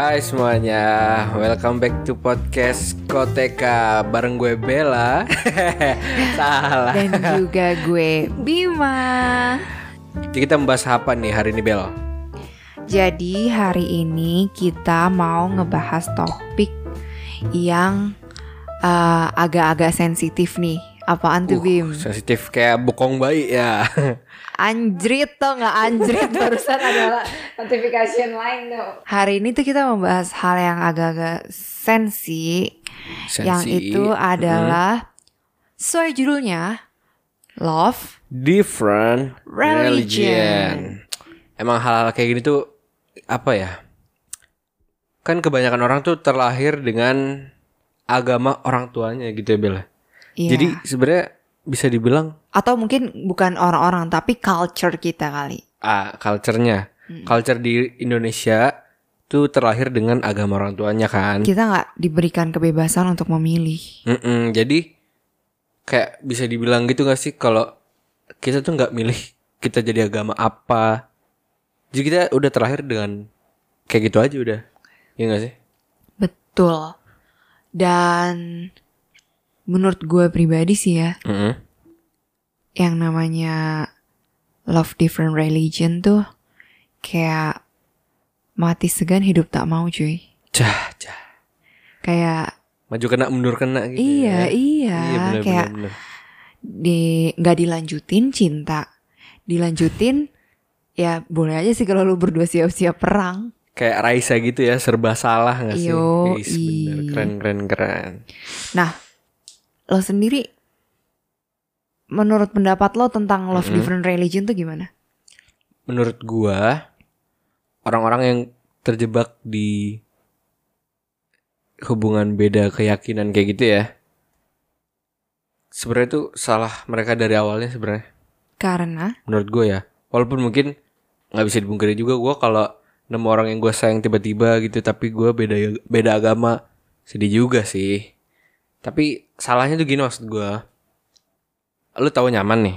Hai semuanya, welcome back to podcast Koteka bareng gue Bella. Salah. Dan juga gue Bima. Jadi kita membahas apa nih hari ini Bel? Jadi hari ini kita mau ngebahas topik yang uh, agak-agak sensitif nih. Apaan tuh Uh, Bim? sensitif kayak bokong bayi ya. Anjrit tuh nggak anjrit barusan adalah notification lain tuh. Hari ini tuh kita membahas hal yang agak-agak sensi, yang Sensi. itu adalah sesuai judulnya love different Religion. religion. Emang hal-hal kayak gini tuh apa ya? Kan kebanyakan orang tuh terlahir dengan agama orang tuanya gitu ya Bella. Iya. Jadi sebenarnya bisa dibilang atau mungkin bukan orang-orang tapi culture kita kali. ah culture-nya. Culture di Indonesia tuh terlahir dengan agama orang tuanya kan. Kita nggak diberikan kebebasan untuk memilih. Mm-mm, jadi kayak bisa dibilang gitu gak sih kalau kita tuh nggak milih kita jadi agama apa. Jadi kita udah terlahir dengan kayak gitu aja udah. Iya gak sih? Betul. Dan menurut gue pribadi sih ya, Mm-mm. yang namanya love different religion tuh kayak mati segan hidup tak mau cuy. Cah, cah. Kayak Maju kena mundur kena gitu. ya. iya iya, bener, kayak bener, bener. di nggak dilanjutin cinta, dilanjutin ya boleh aja sih kalau lu berdua siap-siap perang. Kayak Raisa gitu ya serba salah gak sih? Yo, Is, bener. i. Keren keren keren. Nah, lo sendiri menurut pendapat lo tentang love Mm-mm. different religion tuh gimana? Menurut gua orang-orang yang terjebak di hubungan beda keyakinan kayak gitu ya. Sebenarnya itu salah mereka dari awalnya sebenarnya. Karena Menurut gue ya. Walaupun mungkin nggak bisa dipungkiri juga gue kalau nemu orang yang gue sayang tiba-tiba gitu tapi gue beda beda agama sedih juga sih. Tapi salahnya tuh gini maksud gue. Lu tahu nyaman nih.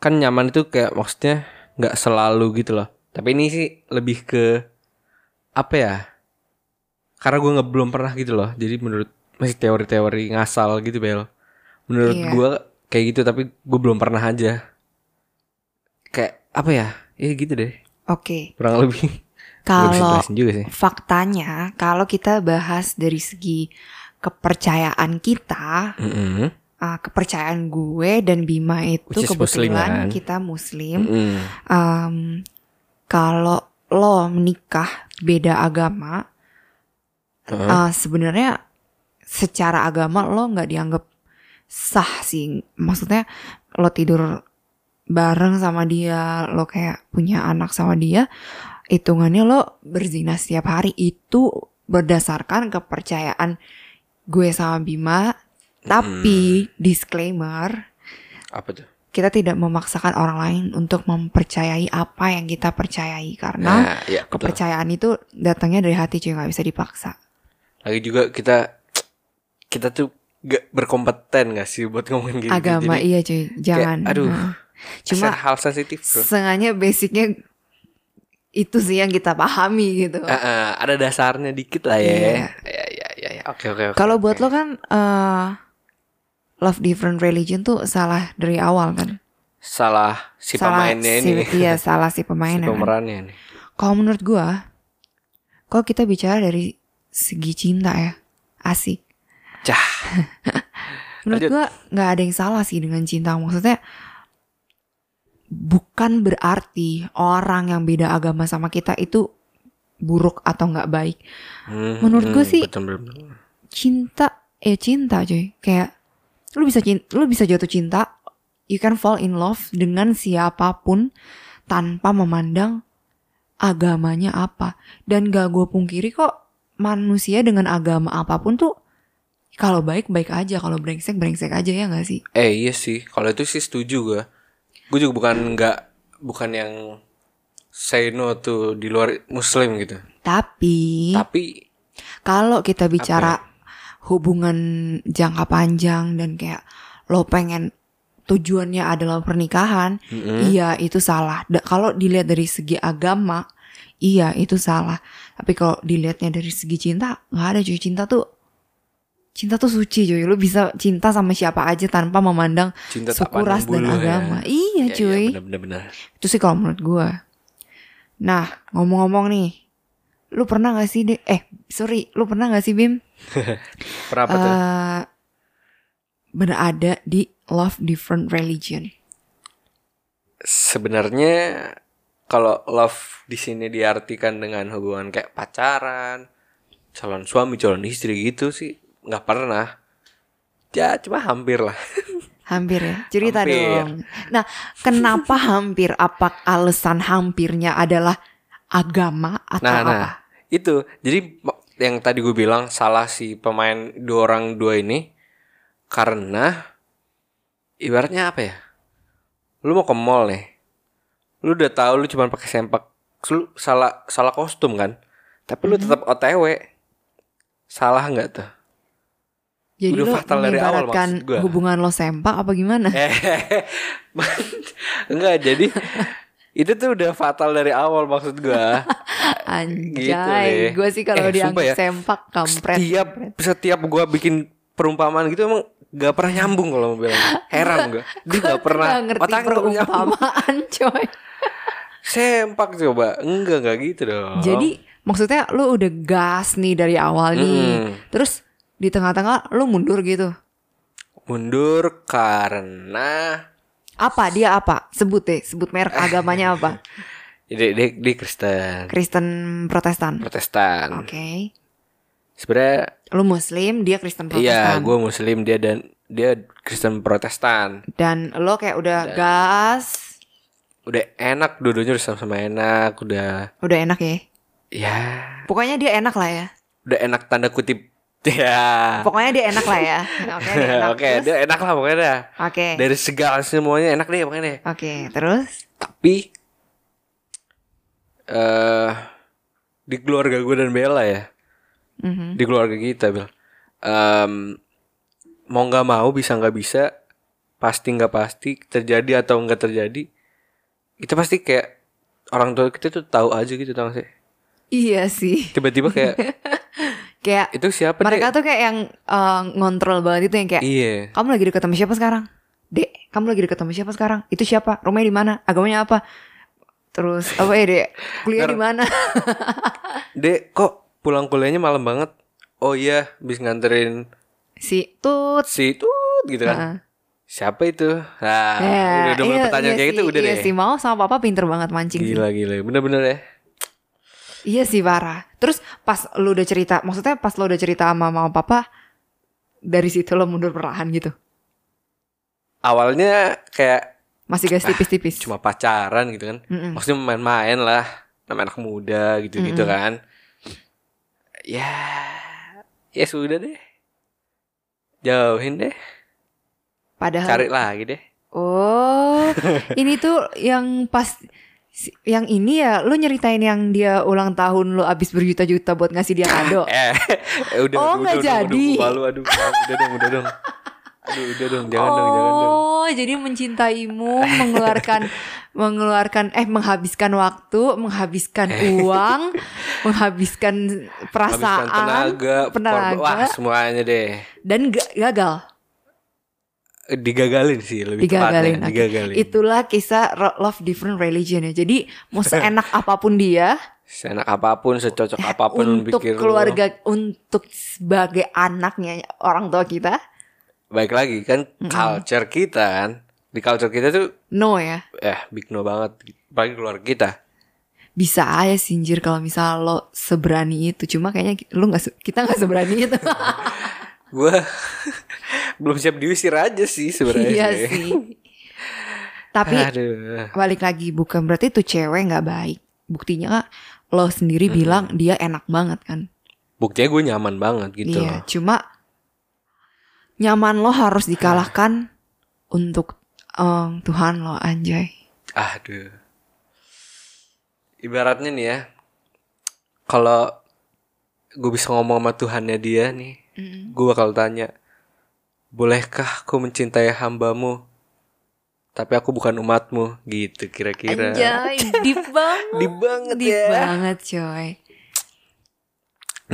Kan nyaman itu kayak maksudnya nggak selalu gitu loh. Tapi ini sih lebih ke apa ya? Karena gue nggak belum pernah gitu loh. Jadi menurut masih teori-teori ngasal gitu bel. Menurut Iya. gue kayak gitu tapi gue belum pernah aja. Kayak apa ya? Ya gitu deh. oke, Kurang lebih. Kalau faktanya kalau kita bahas dari segi kepercayaan kita, Mm-mm. uh, kepercayaan gue dan Bima itu Which is Muslim, kebetulan kan? kita muslim. Mm-mm. Um, kalau lo menikah beda agama, Heeh. uh, sebenarnya secara agama lo nggak dianggap sah sih maksudnya lo tidur bareng sama dia lo kayak punya anak sama dia hitungannya lo berzina setiap hari itu berdasarkan kepercayaan gue sama Bima tapi disclaimer Apa tuh? kita tidak memaksakan orang lain untuk mempercayai apa yang kita percayai karena ya, betul. kepercayaan itu datangnya dari hati cuy nggak bisa dipaksa Lagi juga kita kita tuh gak berkompeten gak sih buat ngomongin gitu. agama Jadi, iya cuy jangan aduh. Nah. cuma hal sensitif bro. sengaja basicnya itu sih yang kita pahami gitu Ah, ah, ada dasarnya dikit lah ya. Iya. Ya ya ya ya. Oke oke kalau buat lo kan eh, love different religion tuh salah dari awal kan salah si salah pemainnya si, ini. iya salah si si pemainnya kan. pemerannya nih. kalau menurut gua kalau kita bicara dari segi cinta ya asik Cah. menurut Lanjut. gua nggak ada yang salah sih dengan cinta maksudnya bukan berarti orang yang beda agama sama kita itu buruk atau nggak baik. Hmm, Menurut gua hmm, sih- betul, betul, cinta eh cinta cuy kayak lu bisa cinta, lu bisa jatuh cinta you can fall in love dengan siapa pun tanpa memandang agamanya apa. Dan gak gue pungkiri kok manusia dengan agama apa pun tuh kalau baik baik aja. Kalau brengsek brengsek aja ya gak sih? Eh iya sih, kalau itu sih setuju gue. Gue juga bukan nggak bukan yang say no tuh di luar muslim gitu. tapi Tapi kalau kita bicara hubungan jangka panjang dan kayak lo pengen tujuannya adalah pernikahan, Mm-mm. iya itu salah. Da- kalau dilihat dari segi agama, iya itu salah. Tapi kalau dilihatnya dari segi cinta, nggak ada cuy cinta tuh cinta tuh suci cuy. Lu bisa cinta sama siapa aja tanpa memandang Cinta suku ras dan ya. agama. Iya Ya, cuy. ya, bener-bener. Itu sih kalau menurut gue. Nah, ngomong-ngomong nih. Lu pernah gak sih deh? Eh, sorry. Lu pernah gak sih Bim? Berapa tuh? eh berada di love different religion. Sebenarnya kalau love di sini diartikan dengan hubungan kayak pacaran, calon suami, calon istri gitu sih nggak pernah. Ya cuma hampir lah. Hampir ya. Cerita Hampir. dong. Nah, kenapa hampir? Apa alasan hampirnya adalah agama atau Nah, apa? nah itu jadi yang tadi gue bilang salah si pemain dua orang dua ini karena ibaratnya apa ya? Lu mau ke mall nih, lu udah tahu lu cuma pakai sempak, lu salah salah kostum kan? Tapi lu tetap OTW, salah nggak tuh? Jadi Udah lo fatal dari awal maksud gua. hubungan lo sempak apa gimana? Enggak jadi itu tuh udah fatal dari awal maksud gitu Anjay, deh. gue sih kalau Eh, dianggap ya, sempak kampret. Setiap setiap gua bikin perumpamaan gitu emang gak pernah nyambung kalau mau bilang. Heran gua. Dia gak pernah Nggak ngerti otak perumpamaan coy. Sempak coba. Enggak enggak gitu dong. Jadi maksudnya lu udah gas nih dari awal nih. Mm. Terus di tengah-tengah lu mundur gitu. mundur karena Apa dia apa? Sebut deh, sebut merek agamanya apa? dia, dia, dia Kristen, Kristen Protestan. Protestan. Oke. Sebenarnya Lu Muslim, dia Kristen iya, Protestan. gue Muslim dia dan dia Kristen Protestan. Dan lo kayak udah gas, Udah enak dua-duanya udah sama-sama enak, udah udah enak ya. ya Pokoknya dia enak lah ya. udah enak tanda kutip ya. Pokoknya dia enak lah ya. Oke, dia enak. Oke, Terus? dia enak lah pokoknya dah. Oke. Dari segala semuanya enak deh pokoknya deh. Oke, terus? Tapi eh di keluarga gue dan Bella ya, Mhm. di keluarga kita Bel, Em, mau nggak mau bisa nggak bisa, pasti nggak pasti terjadi atau nggak terjadi, kita pasti kayak orang tua kita tuh tahu aja gitu tau sih. Iya sih. Tiba-tiba kayak Kayak itu siapa mereka tuh kayak yang eh, ngontrol banget itu yang kayak Iya. kamu lagi deket sama siapa sekarang? Dek, kamu lagi deket sama siapa sekarang? Itu siapa? Rumahnya di mana? Agamanya apa? Terus apa ya dek? Kuliah di mana? Dek, kok pulang kuliahnya malam banget? Oh iya, habis nganterin si Tut. si Tut gitu kan. Heeh. Siapa itu? Nah, Ya, udah, udah mulai iya, pertanyaan iya kayak sih, gitu udah iya deh. sih mau sama papa pinter banget mancing sih. Gila gila, bener-bener ya. Iya sih parah. Terus pas lu udah cerita, maksudnya pas lu udah cerita sama mama papa, dari situ lo mundur perlahan gitu. Awalnya kayak Masih gas tipis-tipis. cuma pacaran gitu kan. Mm-mm. Maksudnya main-main lah, nama anak muda gitu-gitu kan. Ya, ya sudah deh. Jauhin deh, Padahal cari lagi deh. Oh, ini tuh yang pas yang ini ya lu nyeritain yang dia ulang tahun lu abis berjuta-juta buat ngasih dia kado. Eh, eh, udah, Oh, nggak jadi. Udah, aduh, udah dong, udah dong. Aduh, udah dong, jangan dong, jangan dong. Oh, jadi mencintaimu, mengeluarkan mengeluarkan eh menghabiskan waktu, menghabiskan uang, menghabiskan perasaan, Habiskan tenaga, tenaga, wah semuanya deh. dan ga- gagal. Digagalin sih lebih Digagalin. tepatnya, Oke. digagalin. Itulah kisah love different religion ya. Jadi mau seenak apa pun dia, Seenak apa pun, secocok apa pun lu untuk pikir lu. keluarga untuk sebagai anaknya orang tua kita Baik lagi kan culture kita kan. Di culture kita tuh no ya eh big no banget. Apalagi keluarga kita. bisa aja sinjir kalau misal lo seberani itu cuma kayaknya lu nggak kita nggak seberani itu Gua belum siap diusir aja sih sebenarnya. iya sih tapi Aduh. balik lagi bukan berarti tuh cewek nggak baik buktinya lo sendiri bilang dia enak banget kan Buktinya gue nyaman banget gitu. iya cuma nyaman lo harus dikalahkan untuk em, Tuhan lo anjay Aduh. Ibaratnya nih ya. Kalau gue bisa ngomong sama Tuhannya dia nih. Gue bakal tanya. Bolehkah aku mencintai hambamu? tapi aku bukan umatmu gitu kira-kira. Anjay, deep banget. Deep banget Deep ya. banget coy.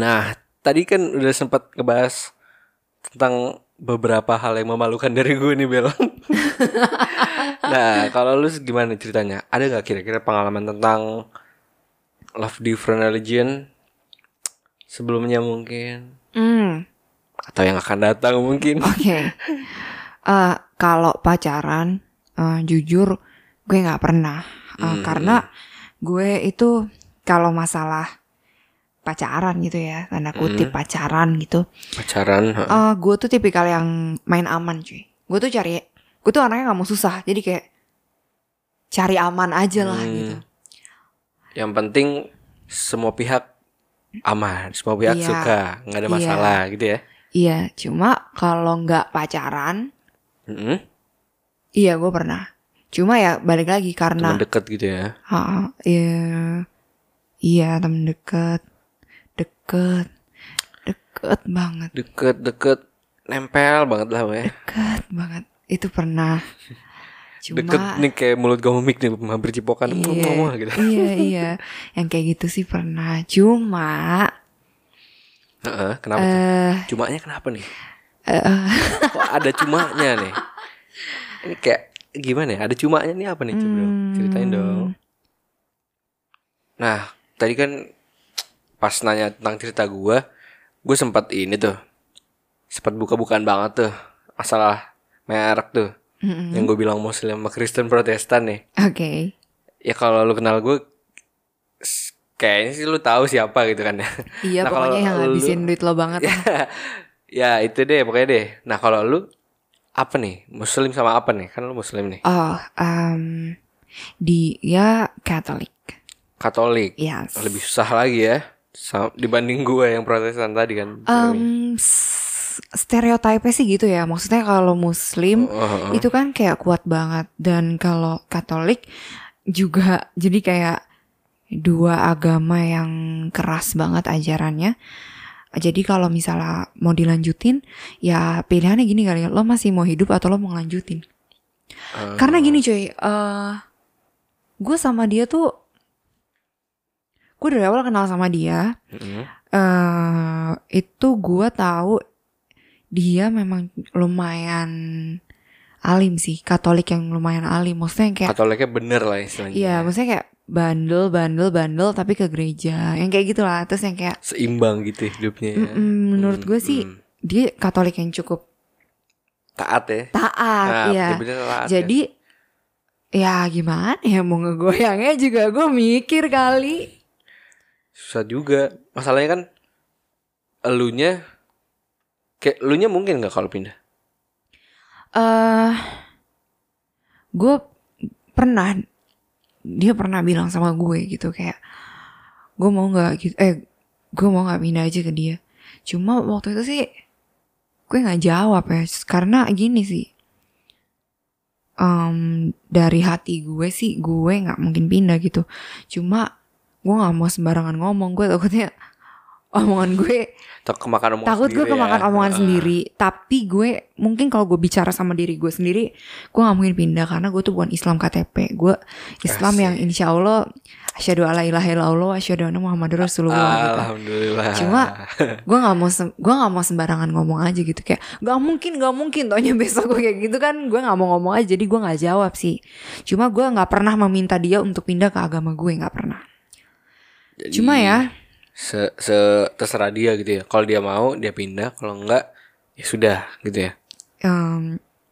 Nah, tadi kan udah sempat ngebahas tentang beberapa hal yang memalukan dari gue nih Bel. nah, kalau lu gimana ceritanya? Ada nggak kira-kira pengalaman tentang love different religion sebelumnya mungkin Hmm, atau yang akan datang mungkin? oke. Eh, kalau pacaran, eh, jujur gue nggak pernah. Eh, Hmm. Karena gue itu kalau masalah pacaran gitu ya, tanda kutip pacaran gitu. Pacaran. Eh, gue tuh tipikal yang main aman cuy. Gue tuh cari, gue tuh anaknya nggak mau susah. Jadi kayak cari aman aja lah Hmm. gitu. Yang penting semua pihak aman, semua pihak Iya. suka, nggak ada Iya. masalah gitu ya. Iya, cuma kalau nggak pacaran, Mm-mm. iya gue pernah. Cuma ya balik lagi karena Teman deket gitu ya. Ha, iya, iya temen deket, deket, deket banget, Deket-deket nempel banget lah ya. deket banget. Itu pernah. Cuma, Deket nih kayak mulut gomik nih hampir cipokan iya, ngomong gitu. iya, iya, yang kayak gitu sih pernah. Cuma, Heeh, kenapa tuh? eh, Cumanya kenapa nih? eh, Kok ada cumanya nih? Ini kayak gimana ya? Ada cumanya nih apa nih coba dong? Hmm. Ceritain dong. Nah, tadi kan pas nanya tentang cerita gua, gue sempat ini tuh. Sempat buka-bukaan banget tuh. Masalah merek tuh. mm-mm. Yang gue bilang muslim sama Kristen protestan nih. oke, Ya kalau lu kenal gue kayaknya sih lu tahu siapa gitu kan ya. iya Nah, pokoknya yang ngabisin duit lo banget. lah. ya itu deh pokoknya deh. Nah kalau lu apa nih? Muslim sama apa nih? Kan lu muslim nih. Oh, um, dia Katolik, Katolik. yes. Lebih susah lagi ya. Dibanding gue yang protestan tadi kan. Um, s- stereotipnya sih gitu ya. Maksudnya kalau Muslim oh, oh. itu kan kayak kuat banget dan kalau Katolik juga jadi kayak dua agama yang keras banget ajarannya. Jadi kalau misalnya mau dilanjutin, ya pilihannya gini kali ya, lo masih mau hidup atau lo mau ngelanjutin? Eh, Karena gini cuy, eh gue sama dia tuh, gue dari awal kenal sama dia, mm-mm. eh itu gue tahu dia memang lumayan alim sih, Katolik yang lumayan alim. Maksudnya yang kayak, Katoliknya bener lah istilahnya. iya, maksudnya kayak bandel, bandel, bandel, tapi ke gereja, yang kayak gitulah. Terus yang kayak, Seimbang gitu hidupnya. ya. mm-mm, menurut gue sih Mm-mm. dia Katolik yang cukup taat ya. taat, Nah, ya. taat ya. Jadi ya gimana ya mau ngegoyangnya juga gue mikir kali. susah juga. Masalahnya kan elunya kayak elunya mungkin nggak kalau pindah. eh gue pernah dia pernah bilang sama gue gitu kayak gue mau nggak gitu eh gue mau nggak pindah aja ke dia. Cuma waktu itu sih gue nggak jawab ya karena gini sih Em, dari hati gue sih gue nggak mungkin pindah gitu. Cuma gue nggak mau sembarangan ngomong gue takutnya omongan gue kemakan omongan takut gue kemakan ya. omongan Ah. sendiri tapi gue mungkin kalau gue bicara sama diri gue sendiri gue gak mungkin pindah karena gue tuh bukan Islam KTP gue Islam Asik. yang insya Allah asyhadu alla ilaha illallah asyhadu anna muhammadur rasulullah gitu Alhamdulillah. Cuma gue nggak mau gue nggak mau sembarangan ngomong aja gitu kayak gak mungkin gak mungkin taunya besok gue kayak gitu kan gue nggak mau ngomong aja jadi gue nggak jawab sih cuma gue nggak pernah meminta dia untuk pindah ke agama gue nggak pernah Jadi, cuma ya se, se terserah dia gitu ya. Kalau dia mau dia pindah, kalau enggak ya sudah gitu ya.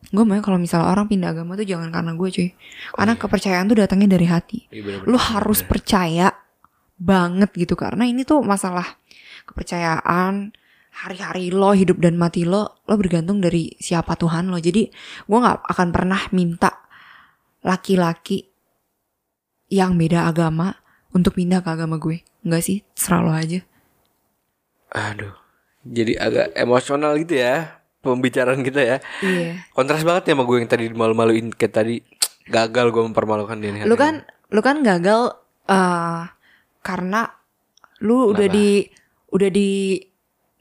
gue mau kalau misalnya orang pindah agama tuh jangan karena gue cuy. Karena kepercayaan tuh datangnya dari hati. Iya, bener-bener. lu harus percaya banget gitu. Karena ini tuh masalah kepercayaan hari-hari lo hidup dan mati lo lo bergantung dari siapa Tuhan lo. Jadi gue nggak akan pernah minta laki-laki yang beda agama untuk pindah ke agama gue nggak sih serah lo aja Aduh. Jadi agak emosional gitu ya pembicaraan kita ya. iya Kontras banget ya sama gue yang tadi malu-maluin kayak tadi gagal gue mempermalukan dia lu kan lu kan gagal eh karena lu udah Kenapa? di udah di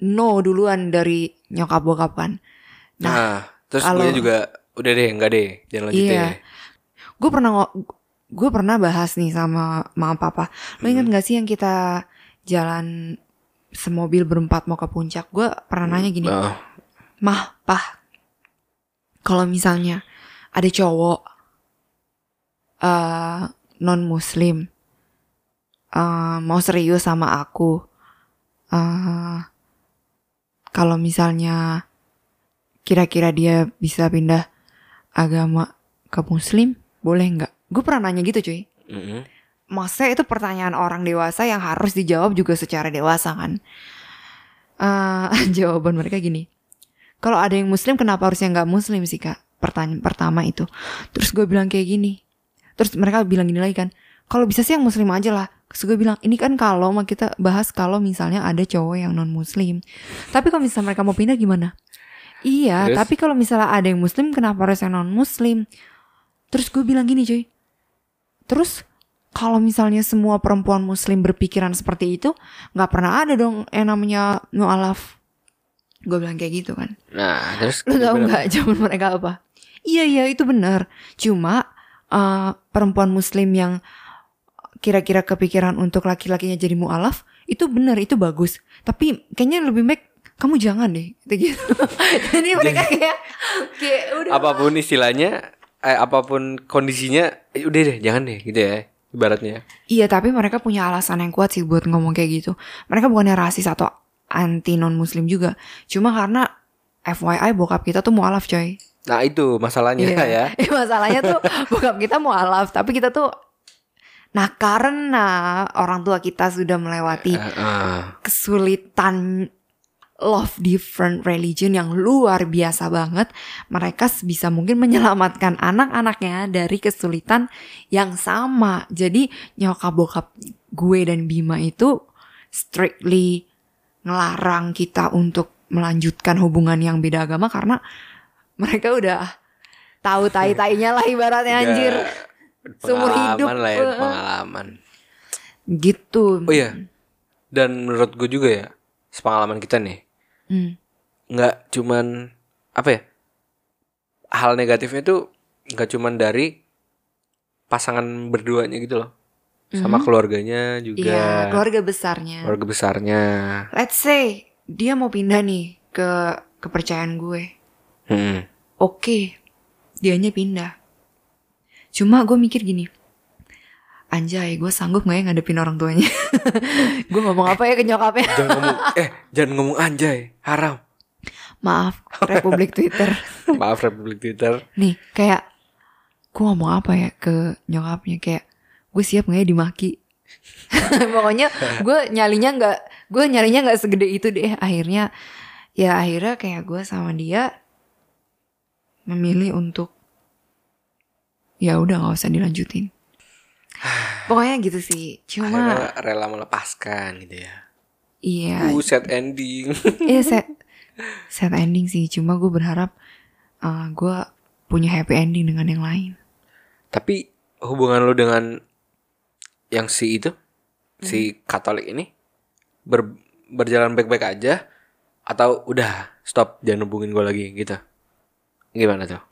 no duluan dari nyokap bokap kan Nah, terus kalau- gue juga udah deh, enggak deh, jangan lanjutin. Iya. gue pernah gue pernah bahas nih sama mama papa. Lo inget gak sih yang kita jalan semobil berempat mau ke puncak? Gue pernah nanya gini Oh, mah pah kalau misalnya ada cowok eh non muslim eh mau serius sama aku eh kalau misalnya kira-kira dia bisa pindah agama ke muslim boleh nggak gue pernah nanya gitu cuy. Mm-mm. maksudnya itu pertanyaan orang dewasa yang harus dijawab juga secara dewasa kan? Eh, jawaban mereka gini. Kalau ada yang muslim kenapa harusnya nggak muslim sih kak? Pertanyaan pertama itu. Terus gue bilang kayak gini. Terus mereka bilang gini lagi kan? Kalau bisa sih yang muslim aja lah. Terus gue bilang ini kan kalau kita bahas kalau misalnya ada cowok yang non muslim tapi kalau misalnya mereka mau pindah gimana? Iya Terus? tapi kalau misalnya ada yang muslim kenapa harus yang non muslim terus gue bilang gini cuy terus kalau misalnya semua perempuan muslim berpikiran seperti itu nggak pernah ada dong yang namanya mu'alaf gue bilang kayak gitu kan Nah, terus Lu tau nggak jawaban mereka apa? Iya iya itu benar. Cuma uh, perempuan Muslim yang kira-kira kepikiran untuk laki-lakinya jadi mualaf itu benar itu bagus. Tapi kayaknya lebih baik kamu jangan deh gitu. jadi mereka kayak kayak udah. apa pun istilahnya, eh, apa pun kondisinya, eh, udah deh, jangan deh, gitu ya, ibaratnya. Iya tapi mereka punya alasan yang kuat sih buat ngomong kayak gitu. Mereka bukannya rasis atau anti non Muslim juga. Cuma karena FYI bokap kita tuh mualaf coy. Nah itu masalahnya Iya. ya. Eh, masalahnya tuh bokap kita mau alaf, tapi kita tuh Nah karena orang tua kita sudah melewati Eh, eh. kesulitan love different religion yang luar biasa banget, mereka bisa mungkin menyelamatkan anak-anaknya dari kesulitan yang sama. Jadi nyokap bokap gue dan Bima itu strictly ngelarang kita untuk melanjutkan hubungan yang beda agama karena mereka udah tahu tai-tainya lah ibaratnya anjir. Seumur hidup. pengalaman lah ya, pengalaman. Gitu. Oh iya, dan menurut gue juga ya, sepengalaman kita nih, Hmm. nggak cuman apa ya, hal negatifnya tuh nggak cuman dari pasangan berduanya gitu loh, sama keluarganya juga. Iya, keluarga besarnya. keluarga besarnya. Let's say dia mau pindah nih ke kepercayaan gue. Hmm. Oke, dianya pindah. Cuma gue mikir gini, anjay gue sanggup gak ya ngadepin orang tuanya? gue ngomong apa ya ke nyokapnya? Jangan ngomong, eh jangan ngomong anjay, haram. Maaf, Republik Twitter. Maaf Republik Twitter. Nih, kayak gue ngomong apa ya ke nyokapnya kayak gue siap gak ya dimaki? Pokoknya gue nyalinya nggak, gue nyalinya nggak segede itu deh. Akhirnya, ya akhirnya kayak gue sama dia memilih untuk ya udah nggak usah dilanjutin. Pokoknya gitu sih. Cuma Akhirnya rela melepaskan gitu ya. iya, Uh, sad ending. iya sad, sad ending sih. Cuma gue berharap uh, gue punya happy ending dengan yang lain. Tapi hubungan lu dengan yang si itu, si Katolik ini ber- berjalan baik-baik aja atau udah stop jangan hubungin gue lagi gitu. Gimana tuh?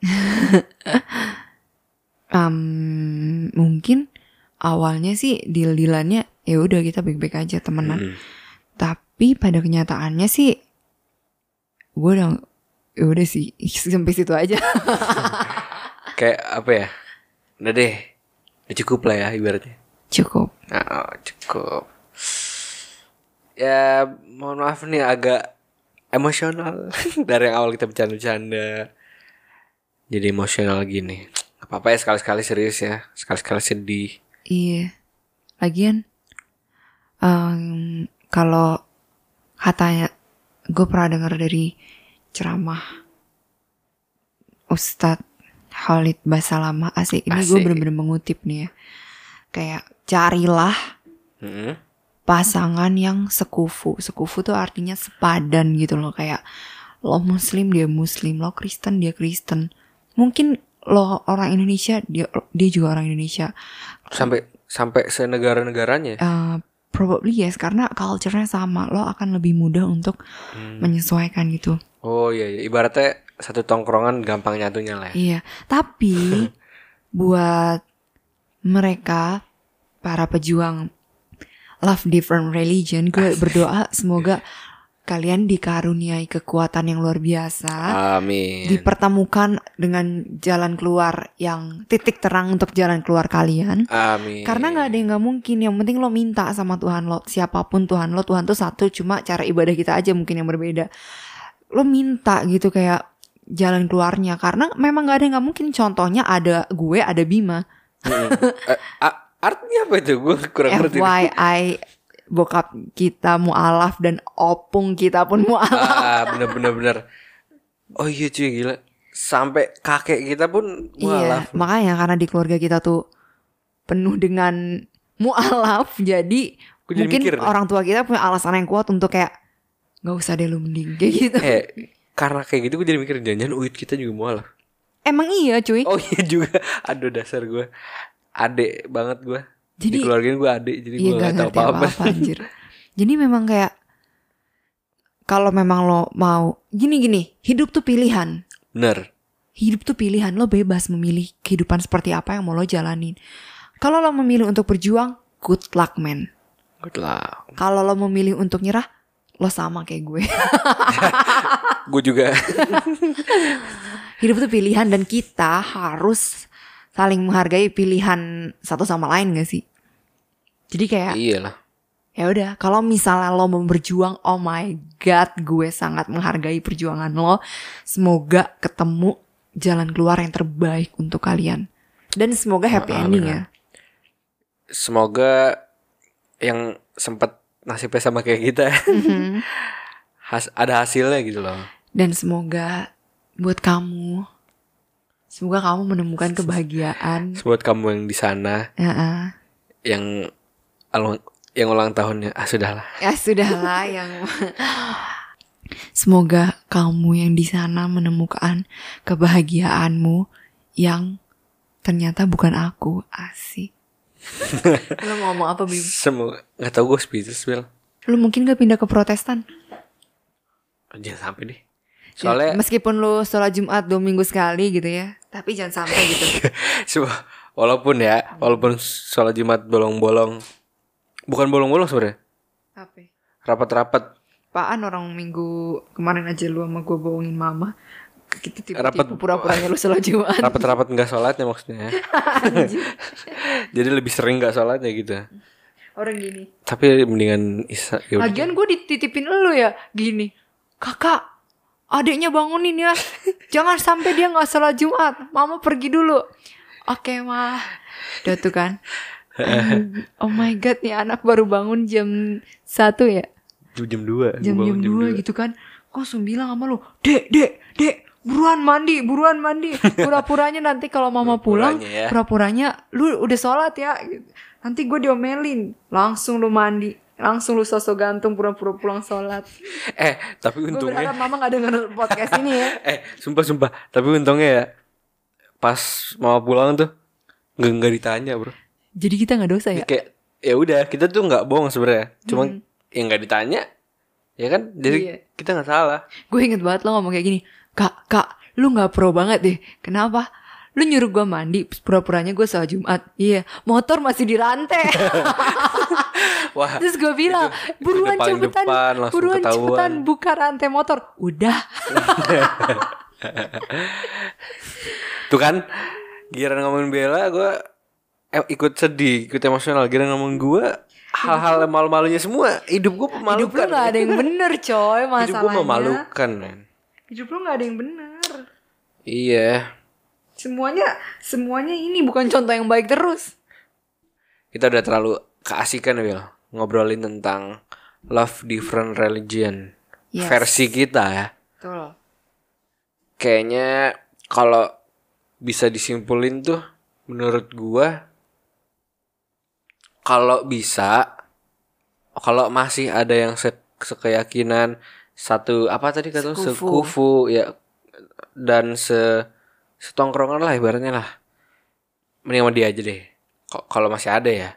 Em, mungkin awalnya sih deal-dealannya ya udah kita baik-baik aja temenan. Mm. Tapi pada kenyataannya sih gue udah ya udah sih sampai situ aja. Kayak apa ya? Udah deh, udah cukup lah ya ibaratnya. Cukup. Oh, cukup. Ya, mohon maaf nih agak emosional dari yang awal kita bercanda-bercanda. Jadi emosional gini. Gak apa-apa ya sekali-sekali serius ya, sekali-sekali sedih. Iya. Lagian em, kalau katanya gue pernah dengar dari ceramah Ustadz Khalid Basalamah asik. Ini gue bener-bener mengutip nih ya. Kayak carilah pasangan yang sekufu. Sekufu tuh artinya sepadan gitu loh kayak lo muslim dia muslim, lo Kristen dia Kristen. Mungkin lo orang Indonesia dia dia juga orang Indonesia. Sampai sampai senegara-negaranya. ya? Eh, probably yes karena culture-nya sama. Lo akan lebih mudah untuk menyesuaikan gitu. Oh iya, iya. ibaratnya satu tongkrongan gampang nyatunya lah. ya. Iya, tapi buat mereka para pejuang love different religion, gue berdoa semoga kalian dikaruniai kekuatan yang luar biasa, Amin. dipertemukan dengan jalan keluar yang titik terang untuk jalan keluar kalian. Amin. Karena nggak ada yang nggak mungkin. Yang penting lo minta sama Tuhan lo. Siapa pun Tuhan lo, Tuhan tuh satu. Cuma cara ibadah kita aja mungkin yang berbeda. Lo minta gitu kayak jalan keluarnya. Karena memang nggak ada yang nggak mungkin. Contohnya ada gue, ada Bima. Mm. Eh, a- artinya apa itu? Gue kurang ngerti. FYI bokap kita mualaf dan opung kita pun mualaf. Ah, bener bener bener. Oh iya cuy gila. Sampai kakek kita pun Iya, mualaf. makanya karena di keluarga kita tuh penuh dengan mualaf, jadi jadi mungkin mikir orang tua kita punya alasan yang kuat untuk kayak nggak usah deh lu mending kayak gitu. Eh, karena kayak gitu gue jadi mikir jangan uit kita juga mualaf. Emang iya cuy. Oh iya juga. Aduh dasar gue. Adek banget gue. Jadi- di keluarga gue adek jadi Iya gue gak tahu apa-apa. apa-apa anjir. Jadi memang kayak kalau memang lo mau gini-gini, hidup tuh pilihan. Bener. Hidup tuh pilihan, lo bebas memilih kehidupan seperti apa yang mau lo jalanin. Kalau lo memilih untuk berjuang, good luck man. Good luck. Kalau lo memilih untuk nyerah, lo sama kayak gue. Gue juga. Hidup tuh pilihan dan kita harus saling menghargai pilihan satu sama lain gak sih? Jadi kayak iya lah. ya udah kalau misalnya lo mau berjuang oh my god gue sangat menghargai perjuangan lo semoga ketemu jalan keluar yang terbaik untuk kalian dan semoga happy Ah, ending benar. ya Semoga yang sempat nasibnya sama kayak kita Mhm. has ada hasilnya gitu loh. dan semoga buat kamu semoga kamu menemukan kebahagiaan Buat kamu yang di sana Ya, yang alung- yang ulang tahunnya ah sudahlah. ya sudahlah yang semoga kamu yang di sana menemukan kebahagiaanmu yang ternyata bukan aku asik lo mau ngomong apa Bim? Semua nggak tahu gue spiritus Bel. Lu mungkin gak pindah ke Protestan? Jangan sampai deh. Ya, Soalnya meskipun lu sholat Jumat dua minggu sekali gitu ya, tapi jangan sampai gitu. Semua- walaupun ya, walaupun sholat Jumat bolong-bolong, bukan bolong-bolong sebenarnya, Apa? rapat-rapat, Apaan orang minggu kemarin aja lu sama gue bohongin mama. Kita tiba-tiba Rapat- pura-puranya lu sholat Jumat. rapat-rapat nggak sholatnya maksudnya. Jadi lebih sering nggak sholatnya gitu. Orang gini. Tapi mendingan isa. ya. Lagian gue dititipin lu ya gini. Kakak, adiknya bangunin ya. Jangan sampai dia nggak sholat Jumat. Mama pergi dulu. Oke mah. Udah tuh kan. oh my god nih anak baru bangun jam satu ya. jam dua. jam jam dua gitu kan kok langsung bilang sama lu dek dek dek buruan mandi buruan mandi pura-puranya nanti kalau mama pulang Pura-puranya ya. pura-puranya lu udah sholat ya nanti gue diomelin langsung lu mandi langsung lu sosok gantung pura-pura pulang sholat Eh, tapi gue untungnya. berharap mama gak denger podcast ini ya Eh, sumpah sumpah. Tapi untungnya ya, pas mama pulang tuh nggak nggak ditanya bro. jadi kita nggak dosa ya Kayak ya udah kita tuh nggak bohong sebenarnya. Cuma yang nggak ditanya, ya kan? Jadi Iya. kita nggak salah. gue inget banget lo ngomong kayak gini kak kak lu nggak pro banget deh kenapa lu nyuruh gue mandi pura-puranya gue sholat Jumat iya motor masih dirantai Wah, Terus gue bilang, itu buruan paling cepetan, depan, buruan ketahuan." cepetan buka rantai motor. Udah. tuh kan giliran ngomongin Bella gue eh, ikut sedih, ikut emosional. Giliran ngomongin gue hal-hal malu-malunya semua. Hidup gue Hidup lu memalukan. gak ada yang bener coy Hidup gue masalahnya. memalukan, men. Hidup lu gak ada yang bener. Iya. Semuanya, semuanya ini bukan contoh yang baik terus. Kita udah terlalu keasikan, Will. Ngobrolin tentang love different religion. Yes. Versi kita ya. Betul. Kayaknya kalau bisa disimpulin tuh menurut gua kalau bisa kalau masih ada yang se sekeyakinan satu apa tadi kata? Sekufu. sekufu ya dan se setongkrongan lah ibaratnya lah mending sama dia aja deh kalau masih ada ya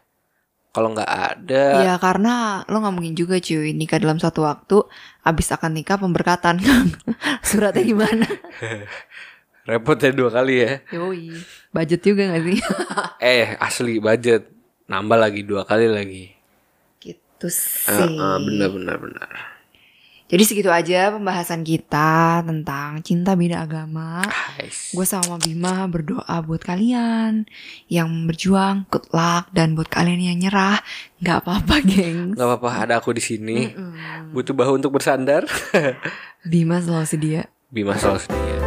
kalau nggak ada Ya karena lo gak mungkin juga cuy nikah dalam satu waktu Abis akan nikah pemberkatan Suratnya gimana? Repotnya dua kali ya. Yoi. Budget juga gak sih? Eh asli budget nambah lagi dua kali lagi. gitu Eh, sih. eh, benar benar benar. Jadi segitu aja pembahasan kita tentang cinta beda agama. Guys. Gue sama Bima berdoa buat kalian yang berjuang, good luck, dan buat kalian yang nyerah, nggak apa-apa, geng. Gak apa-apa ada aku di sini. Butuh bahu untuk bersandar. Bima selalu sedia. Bima selalu sedia.